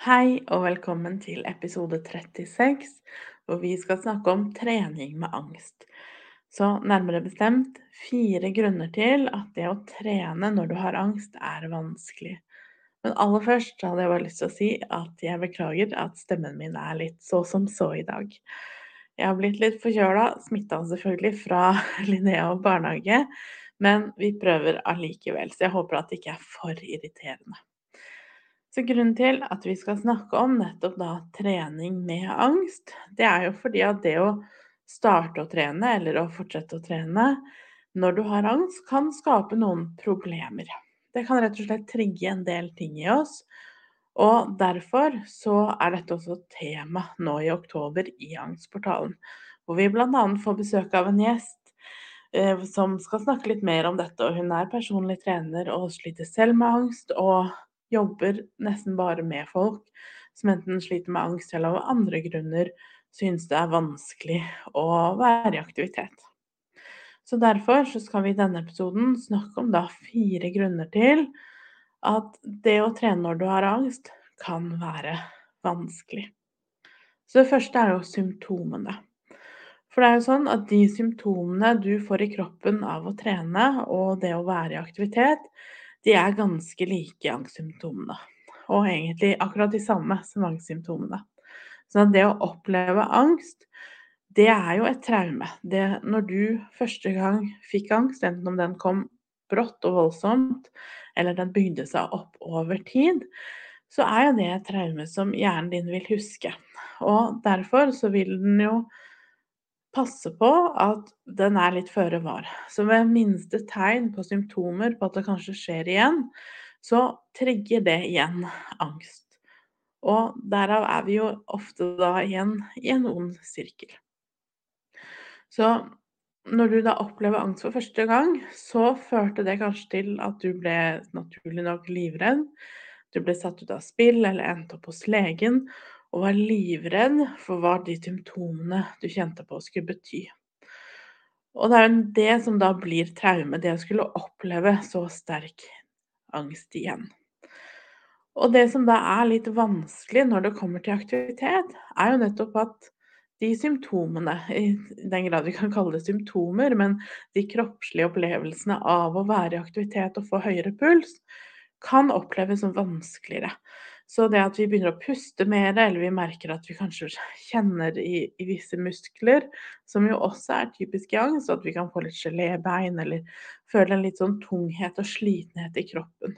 Hei og velkommen til episode 36, hvor vi skal snakke om trening med angst. Så nærmere bestemt fire grunner til at det å trene når du har angst, er vanskelig. Men aller først hadde jeg bare lyst til å si at jeg beklager at stemmen min er litt så som så i dag. Jeg har blitt litt forkjøla, smitta selvfølgelig fra Linnea og barnehage, men vi prøver allikevel, så jeg håper at det ikke er for irriterende. Så grunnen til at vi skal snakke om nettopp da trening med angst, det er jo fordi at det å starte å trene, eller å fortsette å trene når du har angst, kan skape noen problemer. Det kan rett og slett trigge en del ting i oss. Og derfor så er dette også tema nå i oktober i Angstportalen. Hvor vi bl.a. får besøk av en gjest eh, som skal snakke litt mer om dette. Og hun er personlig trener og sliter selv med angst. og jobber nesten bare med folk som enten sliter med angst eller av andre grunner syns det er vanskelig å være i aktivitet. Så derfor så skal vi i denne episoden snakke om da fire grunner til at det å trene når du har angst, kan være vanskelig. Så det første er jo symptomene. For det er jo sånn at de symptomene du får i kroppen av å trene og det å være i aktivitet, de er ganske like angstsymptomene. Og egentlig akkurat de samme som angstsymptomene. Så det å oppleve angst, det er jo et traume. Det, når du første gang fikk angst, enten om den kom brått og voldsomt, eller den bygde seg opp over tid, så er jo det et traume som hjernen din vil huske. Og derfor så vil den jo passe på at den er litt føre var. Så ved minste tegn på symptomer på at det kanskje skjer igjen, så trigger det igjen angst. Og derav er vi jo ofte da igjen i en ond sirkel. Så når du da opplever angst for første gang, så førte det kanskje til at du ble naturlig nok livredd. Du ble satt ut av spill eller endte opp hos legen og var livredd for hva de symptomene du kjente på, skulle bety. Og det er jo det som da blir traume, det å skulle oppleve så sterk angst igjen. Og det som da er litt vanskelig når det kommer til aktivitet, er jo nettopp at de symptomene, i den grad vi kan kalle det symptomer, men de kroppslige opplevelsene av å være i aktivitet og få høyere puls, kan oppleves som vanskeligere. Så det at vi begynner å puste mer, eller vi merker at vi kanskje kjenner i, i visse muskler, som jo også er typisk i angst, at vi kan få litt gelébein eller føle en litt sånn tunghet og slitenhet i kroppen.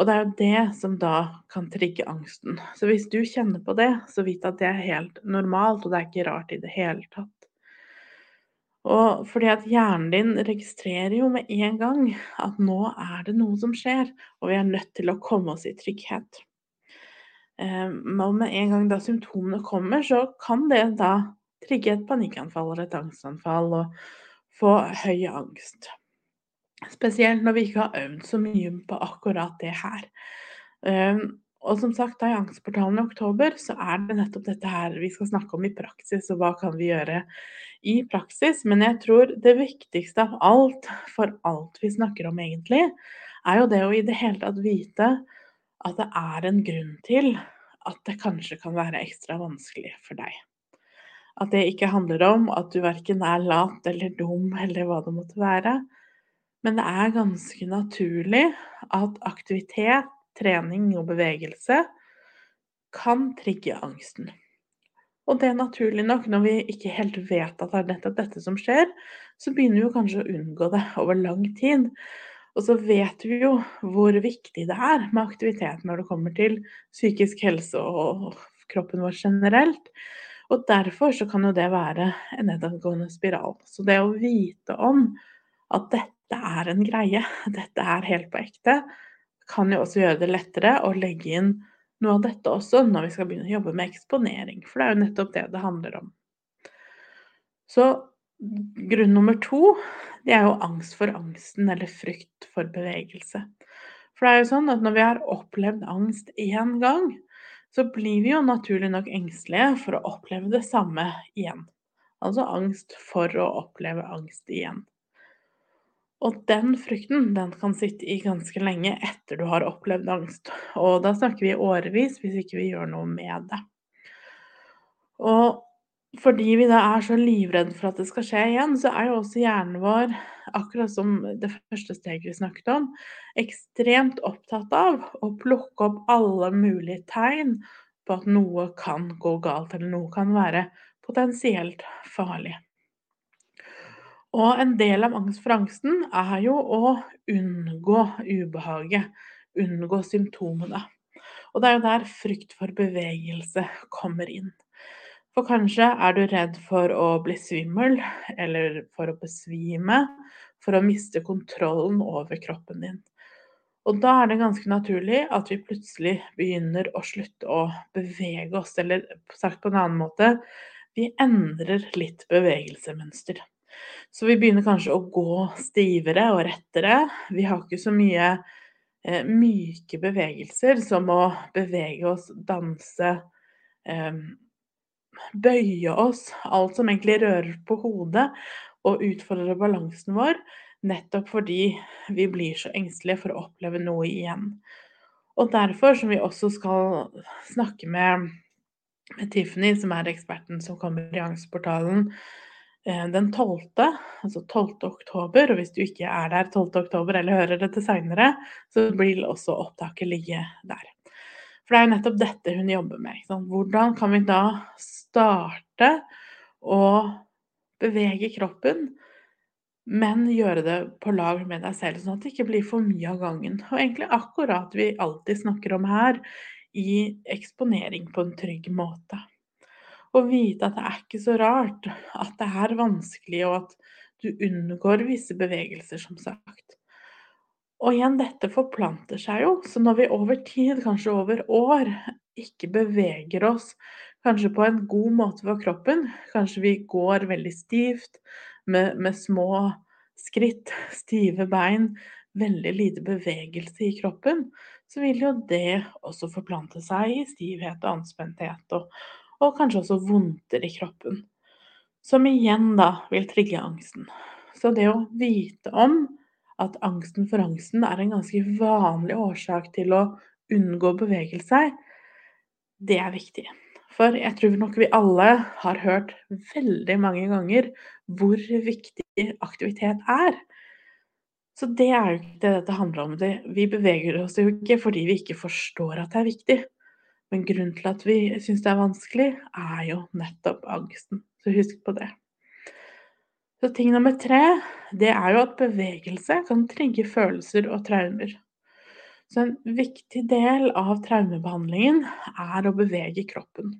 Og det er jo det som da kan trigge angsten. Så hvis du kjenner på det, så vit at det er helt normalt, og det er ikke rart i det hele tatt. Og fordi at hjernen din registrerer jo med en gang at nå er det noe som skjer, og vi er nødt til å komme oss i trygghet. Men ehm, med en gang da symptomene kommer, så kan det da trigge et panikkanfall eller et angstanfall og få høy angst. Spesielt når vi ikke har øvd så mye på akkurat det her. Ehm, og som sagt, da i Angstportalen i oktober, så er det nettopp dette her vi skal snakke om i praksis, og hva kan vi gjøre i praksis. Men jeg tror det viktigste av alt, for alt vi snakker om egentlig, er jo det å i det hele tatt vite at det er en grunn til at det kanskje kan være ekstra vanskelig for deg. At det ikke handler om at du verken er lat eller dum eller hva det måtte være. Men det er ganske naturlig at aktivitet, trening og bevegelse kan trigge angsten. Og det er naturlig nok, når vi ikke helt vet at det er nettopp dette som skjer, så begynner vi kanskje å unngå det over lang tid. Og så vet vi jo hvor viktig det er med aktivitet når det kommer til psykisk helse og kroppen vår generelt. Og derfor så kan jo det være en nedadgående spiral. Så det å vite om at dette er en greie, dette er helt på ekte, kan jo også gjøre det lettere å legge inn noe av dette også når vi skal begynne å jobbe med eksponering, for det er jo nettopp det det handler om. Så grunn nummer to, det er jo angst for angsten, eller frykt for bevegelse. For det er jo sånn at når vi har opplevd angst én gang, så blir vi jo naturlig nok engstelige for å oppleve det samme igjen. Altså angst for å oppleve angst igjen. Og den frykten den kan sitte i ganske lenge etter du har opplevd angst. Og da snakker vi årevis hvis ikke vi gjør noe med det. Og fordi vi da er så livredde for at det skal skje igjen, så er jo også hjernen vår, akkurat som det første steget vi snakket om, ekstremt opptatt av å plukke opp alle mulige tegn på at noe kan gå galt, eller noe kan være potensielt farlig. Og en del av angst for angsten er jo å unngå ubehaget, unngå symptomene. Og det er jo der frykt for bevegelse kommer inn. For kanskje er du redd for å bli svimmel, eller for å besvime, for å miste kontrollen over kroppen din. Og da er det ganske naturlig at vi plutselig begynner å slutte å bevege oss, eller sagt på en annen måte vi endrer litt bevegelsemønster. Så vi begynner kanskje å gå stivere og rettere. Vi har ikke så mye eh, myke bevegelser som å bevege oss, danse, eh, bøye oss. Alt som egentlig rører på hodet og utfordrer balansen vår. Nettopp fordi vi blir så engstelige for å oppleve noe igjen. Og derfor som vi også skal snakke med med Tiffany, som er eksperten som kommer i Angstportalen eh, den 12., altså 12. oktober. Og hvis du ikke er der 12. oktober eller hører dette seinere, så blir også opptaket ligge der. For det er jo nettopp dette hun jobber med. Hvordan kan vi da starte å bevege kroppen, men gjøre det på lag med deg selv, sånn at det ikke blir for mye av gangen. Og egentlig akkurat vi alltid snakker om her i eksponering på en trygg måte. Å vite at det er ikke så rart at det er vanskelig, og at du unngår visse bevegelser, som sagt. Og igjen, dette forplanter seg jo, så når vi over tid, kanskje over år, ikke beveger oss kanskje på en god måte for kroppen, kanskje vi går veldig stivt med, med små skritt, stive bein, veldig lite bevegelse i kroppen, så vil jo det også forplante seg i stivhet og anspenthet, og, og kanskje også vondter i kroppen. Som igjen da vil trigge angsten. Så det å vite om at angsten for angsten er en ganske vanlig årsak til å unngå å bevege seg, det er viktig. For jeg tror nok vi alle har hørt veldig mange ganger hvor viktig aktivitet er. Så det er jo ikke det dette handler om. Vi beveger oss jo ikke fordi vi ikke forstår at det er viktig. Men grunnen til at vi syns det er vanskelig, er jo nettopp angsten. Så husk på det. Så ting nummer tre, det er jo at bevegelse kan trigge følelser og traumer. Så en viktig del av traumebehandlingen er å bevege kroppen.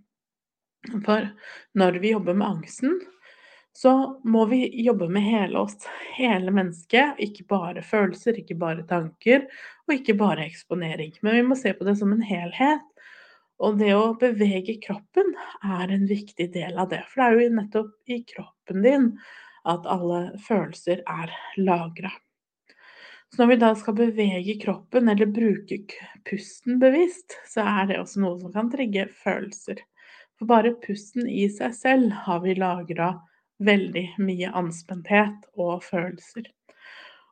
For når vi jobber med angsten, så må vi jobbe med hele oss, hele mennesket. Ikke bare følelser, ikke bare tanker, og ikke bare eksponering. Men vi må se på det som en helhet. Og det å bevege kroppen er en viktig del av det. For det er jo nettopp i kroppen din at alle følelser er lagra. Så når vi da skal bevege kroppen eller bruke pusten bevisst, så er det også noe som kan trigge følelser. For bare pusten i seg selv har vi lagra veldig mye anspenthet og følelser.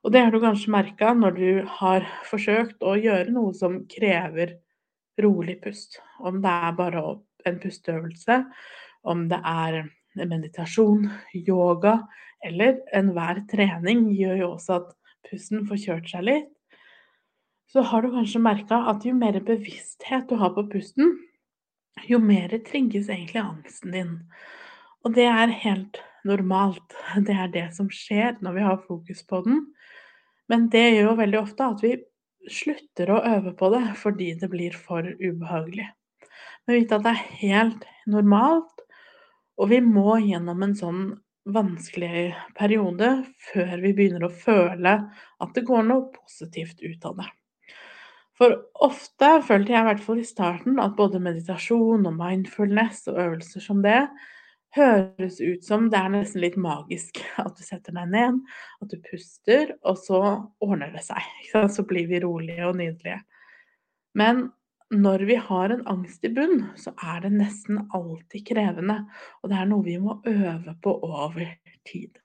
Og det har du kanskje merka når du har forsøkt å gjøre noe som krever rolig pust. Om det er bare en pusteøvelse, om det er meditasjon, yoga eller enhver trening gjør jo også at pusten får kjørt seg litt. Så har du kanskje merka at jo mer bevissthet du har på pusten, jo mer trigges egentlig angsten din. Og det er helt normalt. Det er det som skjer når vi har fokus på den. Men det gjør jo veldig ofte at vi slutter å øve på det fordi det blir for ubehagelig. Men vite at det er helt normalt, og vi må gjennom en sånn vanskelig periode før vi begynner å føle at det går noe positivt ut av det. For ofte følte jeg i hvert fall i starten at både meditasjon og mindfulness og øvelser som det, høres ut som det er nesten litt magisk at du setter deg ned, at du puster, og så ordner det seg. Så blir vi rolige og nydelige. Men når vi har en angst i bunn, så er det nesten alltid krevende, og det er noe vi må øve på over tid.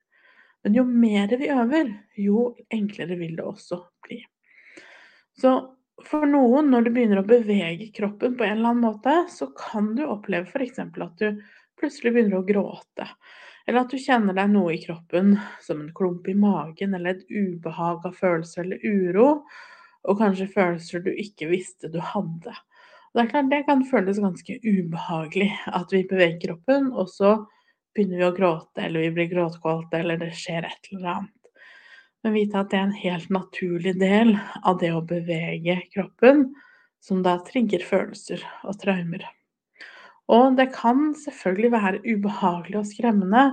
Men jo mer vi øver, jo enklere vil det også bli. Så for noen, når du begynner å bevege kroppen på en eller annen måte, så kan du oppleve f.eks. at du plutselig begynner å gråte. Eller at du kjenner deg noe i kroppen som en klump i magen, eller et ubehag av følelse eller uro, og kanskje følelser du ikke visste du hadde. Og det er klart det kan føles ganske ubehagelig at vi beveger kroppen, og så begynner vi å gråte, eller vi blir gråtkåte, eller det skjer et eller annet. Men vite at det er en helt naturlig del av det å bevege kroppen, som da trigger følelser og traumer. Og det kan selvfølgelig være ubehagelig og skremmende,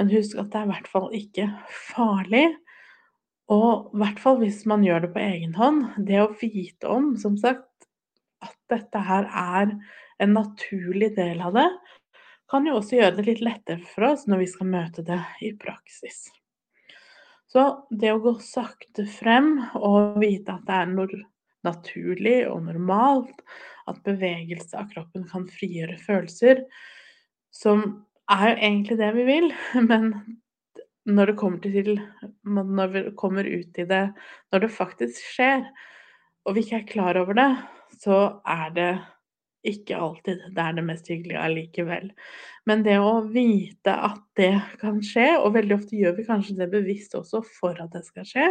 men husk at det er i hvert fall ikke farlig. Og i hvert fall hvis man gjør det på egen hånd. Det å vite om, som sagt, at dette her er en naturlig del av det, kan jo også gjøre det litt lettere for oss når vi skal møte det i praksis. Så det å gå sakte frem og vite at det er noe naturlig og normalt, at bevegelse av kroppen kan frigjøre følelser, som er jo egentlig det vi vil, men når det kommer til Når vi kommer ut i det Når det faktisk skjer, og vi ikke er klar over det, så er det ikke alltid det er det mest hyggelige allikevel. Men det å vite at det kan skje, og veldig ofte gjør vi kanskje det bevisst også for at det skal skje,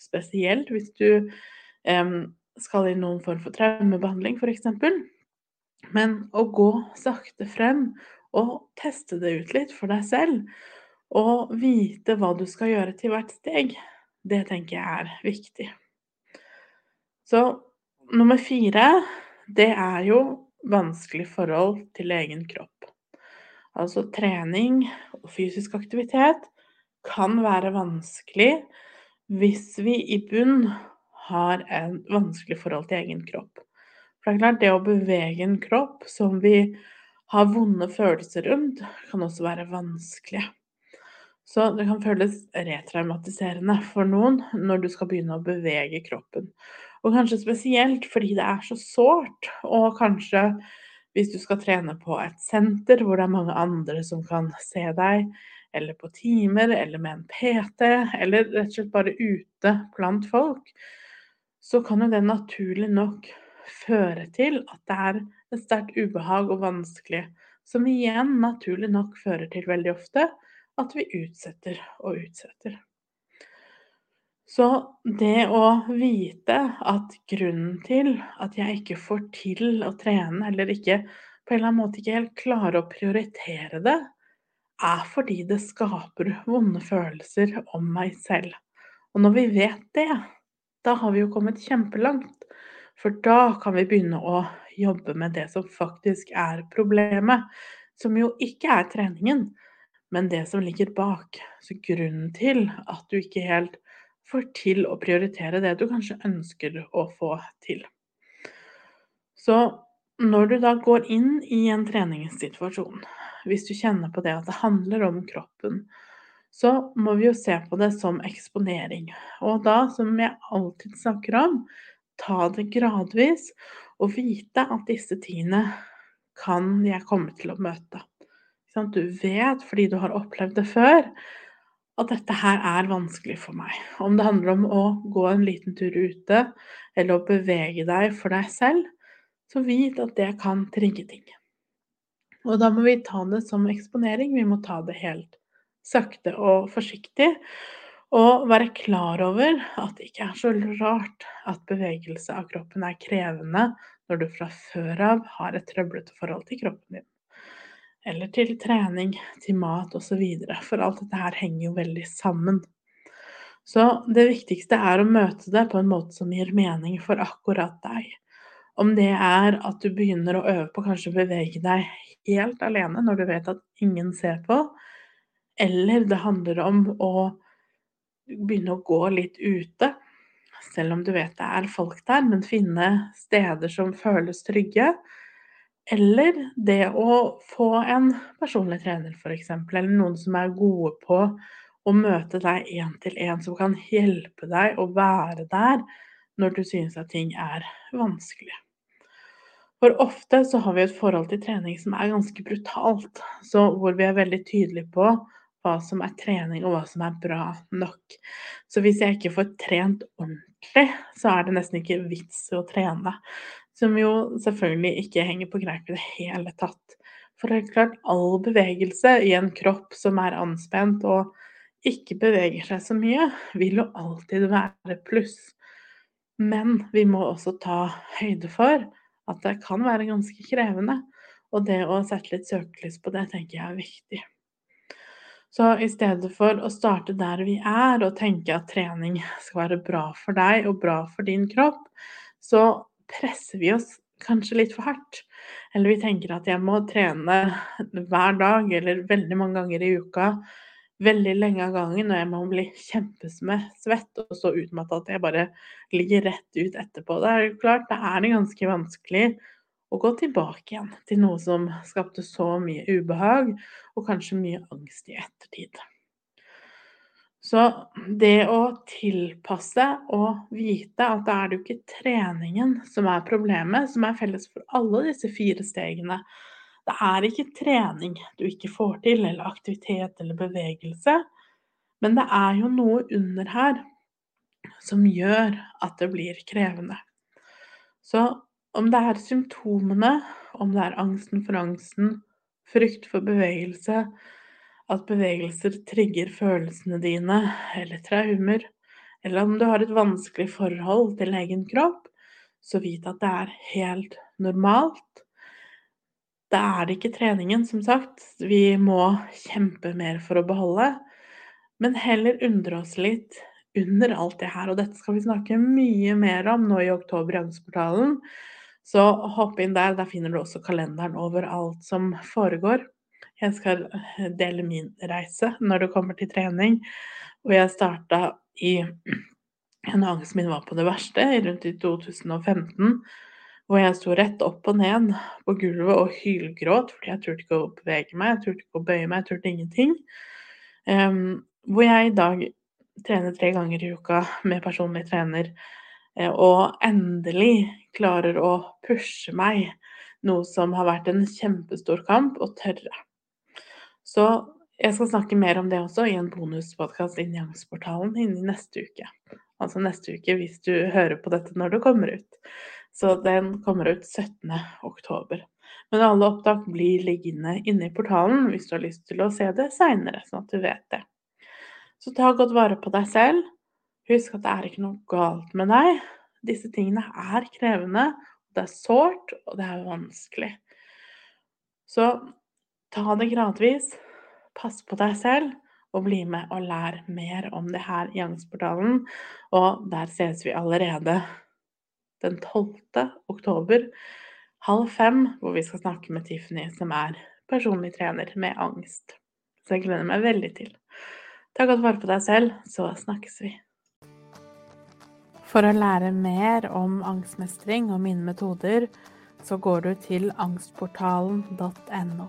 spesielt hvis du um, skal i noen form for traumebehandling f.eks. Men å gå sakte frem og teste det ut litt for deg selv, og vite hva du skal gjøre til hvert steg, det tenker jeg er viktig. Så nummer fire, det er jo vanskelig forhold til egen kropp. Altså trening og fysisk aktivitet kan være vanskelig hvis vi i bunn har en vanskelig forhold til egen kropp. For det er klart, det å bevege en kropp som vi har vonde følelser rundt, kan også være vanskelig. Så det kan føles retraumatiserende for noen når du skal begynne å bevege kroppen. Og kanskje spesielt fordi det er så sårt, og kanskje hvis du skal trene på et senter hvor det er mange andre som kan se deg, eller på timer, eller med en PT, eller rett og slett bare ute blant folk, så kan jo det naturlig nok føre til at det er et sterkt ubehag og vanskelig, som igjen naturlig nok fører til veldig ofte at vi utsetter og utsetter. Så det å vite at grunnen til at jeg ikke får til å trene, eller ikke på en eller annen måte ikke helt klarer å prioritere det, er fordi det skaper vonde følelser om meg selv. Og når vi vet det, da har vi jo kommet kjempelangt. For da kan vi begynne å jobbe med det som faktisk er problemet. Som jo ikke er treningen, men det som ligger bak. Så grunnen til at du ikke helt får til å prioritere det du kanskje ønsker å få til. Så når du da går inn i en treningssituasjon, hvis du kjenner på det at det handler om kroppen, så må vi jo se på det som eksponering. Og da, som jeg alltid snakker om, ta det gradvis og vite at disse tingene kan jeg komme til å møte. Du vet, fordi du har opplevd det før, at dette her er vanskelig for meg. Om det handler om å gå en liten tur ute, eller å bevege deg for deg selv, så vit at det kan trigge ting. Og da må vi ta det som eksponering, vi må ta det helt sakte og forsiktig. Og være klar over at det ikke er så rart at bevegelse av kroppen er krevende når du fra før av har et trøblete forhold til kroppen din. Eller til trening, til mat osv. For alt dette her henger jo veldig sammen. Så det viktigste er å møte det på en måte som gir mening for akkurat deg. Om det er at du begynner å øve på kanskje å bevege deg helt alene når du vet at ingen ser på, eller det handler om å begynne å gå litt ute. selv om du vet det er folk der, men finne steder som føles trygge. Eller det å få en personlig trener, f.eks., eller noen som er gode på å møte deg én til én, som kan hjelpe deg å være der når du synes at ting er vanskelig. For ofte så har vi et forhold til trening som er ganske brutalt, så hvor vi er veldig tydelige på hva som er trening og hva som er bra nok. Så hvis jeg ikke får trent ordentlig, så er det nesten ikke vits i å trene. Som jo selvfølgelig ikke henger på greip i det hele tatt. For er klart, all bevegelse i en kropp som er anspent og ikke beveger seg så mye, vil jo alltid være pluss. Men vi må også ta høyde for at det kan være ganske krevende. Og det å sette litt søkelys på det tenker jeg er viktig. Så i stedet for å starte der vi er og tenke at trening skal være bra for deg og bra for din kropp, så presser vi oss kanskje litt for hardt. Eller vi tenker at jeg må trene hver dag eller veldig mange ganger i uka veldig lenge av gangen, og jeg må bli kjempesvett og så utmatta at jeg bare ligger rett ut etterpå. Det er jo klart, det er ganske vanskelig å gå tilbake igjen til noe som skapte så mye ubehag, og kanskje mye angst i ettertid. Så det å tilpasse og vite at da er det jo ikke treningen som er problemet, som er felles for alle disse fire stegene, det er ikke trening du ikke får til, eller aktivitet eller bevegelse, men det er jo noe under her som gjør at det blir krevende. Så om det er symptomene, om det er angsten for angsten, frykt for bevegelse, at bevegelser trigger følelsene dine, eller traumer, eller om du har et vanskelig forhold til egen kropp, så vit at det er helt normalt. Da er det ikke treningen, som sagt, vi må kjempe mer for å beholde, men heller undre oss litt under alt det her. Og dette skal vi snakke mye mer om nå i oktober i Angstportalen. Så hopp inn der, der finner du også kalenderen over alt som foregår. Jeg skal dele min reise når det kommer til trening, og jeg starta i en angst min var på det verste, rundt i 2015 hvor jeg sto rett opp og ned på gulvet og hylgråt fordi jeg turte ikke å bevege meg, jeg turte ikke å bøye meg, jeg turte ingenting. Um, hvor jeg i dag trener tre ganger i uka med personlig trener, eh, og endelig klarer å pushe meg, noe som har vært en kjempestor kamp, å tørre. Så jeg skal snakke mer om det også i en bonuspodkast i Angstportalen innen neste uke. Altså neste uke hvis du hører på dette når det kommer ut. Så den kommer ut 17. oktober. Men alle opptak blir liggende inne i portalen hvis du har lyst til å se det seinere, sånn at du vet det. Så ta godt vare på deg selv. Husk at det er ikke noe galt med deg. Disse tingene er krevende, det er sårt, og det er vanskelig. Så ta det gradvis. Pass på deg selv, og bli med og lær mer om det her i Angstportalen. Og der ses vi allerede den 12. oktober halv fem, hvor vi skal snakke med Tiffany, som er personlig trener med angst. Så jeg gleder meg veldig til. Ta godt vare på deg selv, så snakkes vi. For å lære mer om angstmestring og mine metoder, så går du til angstportalen.no.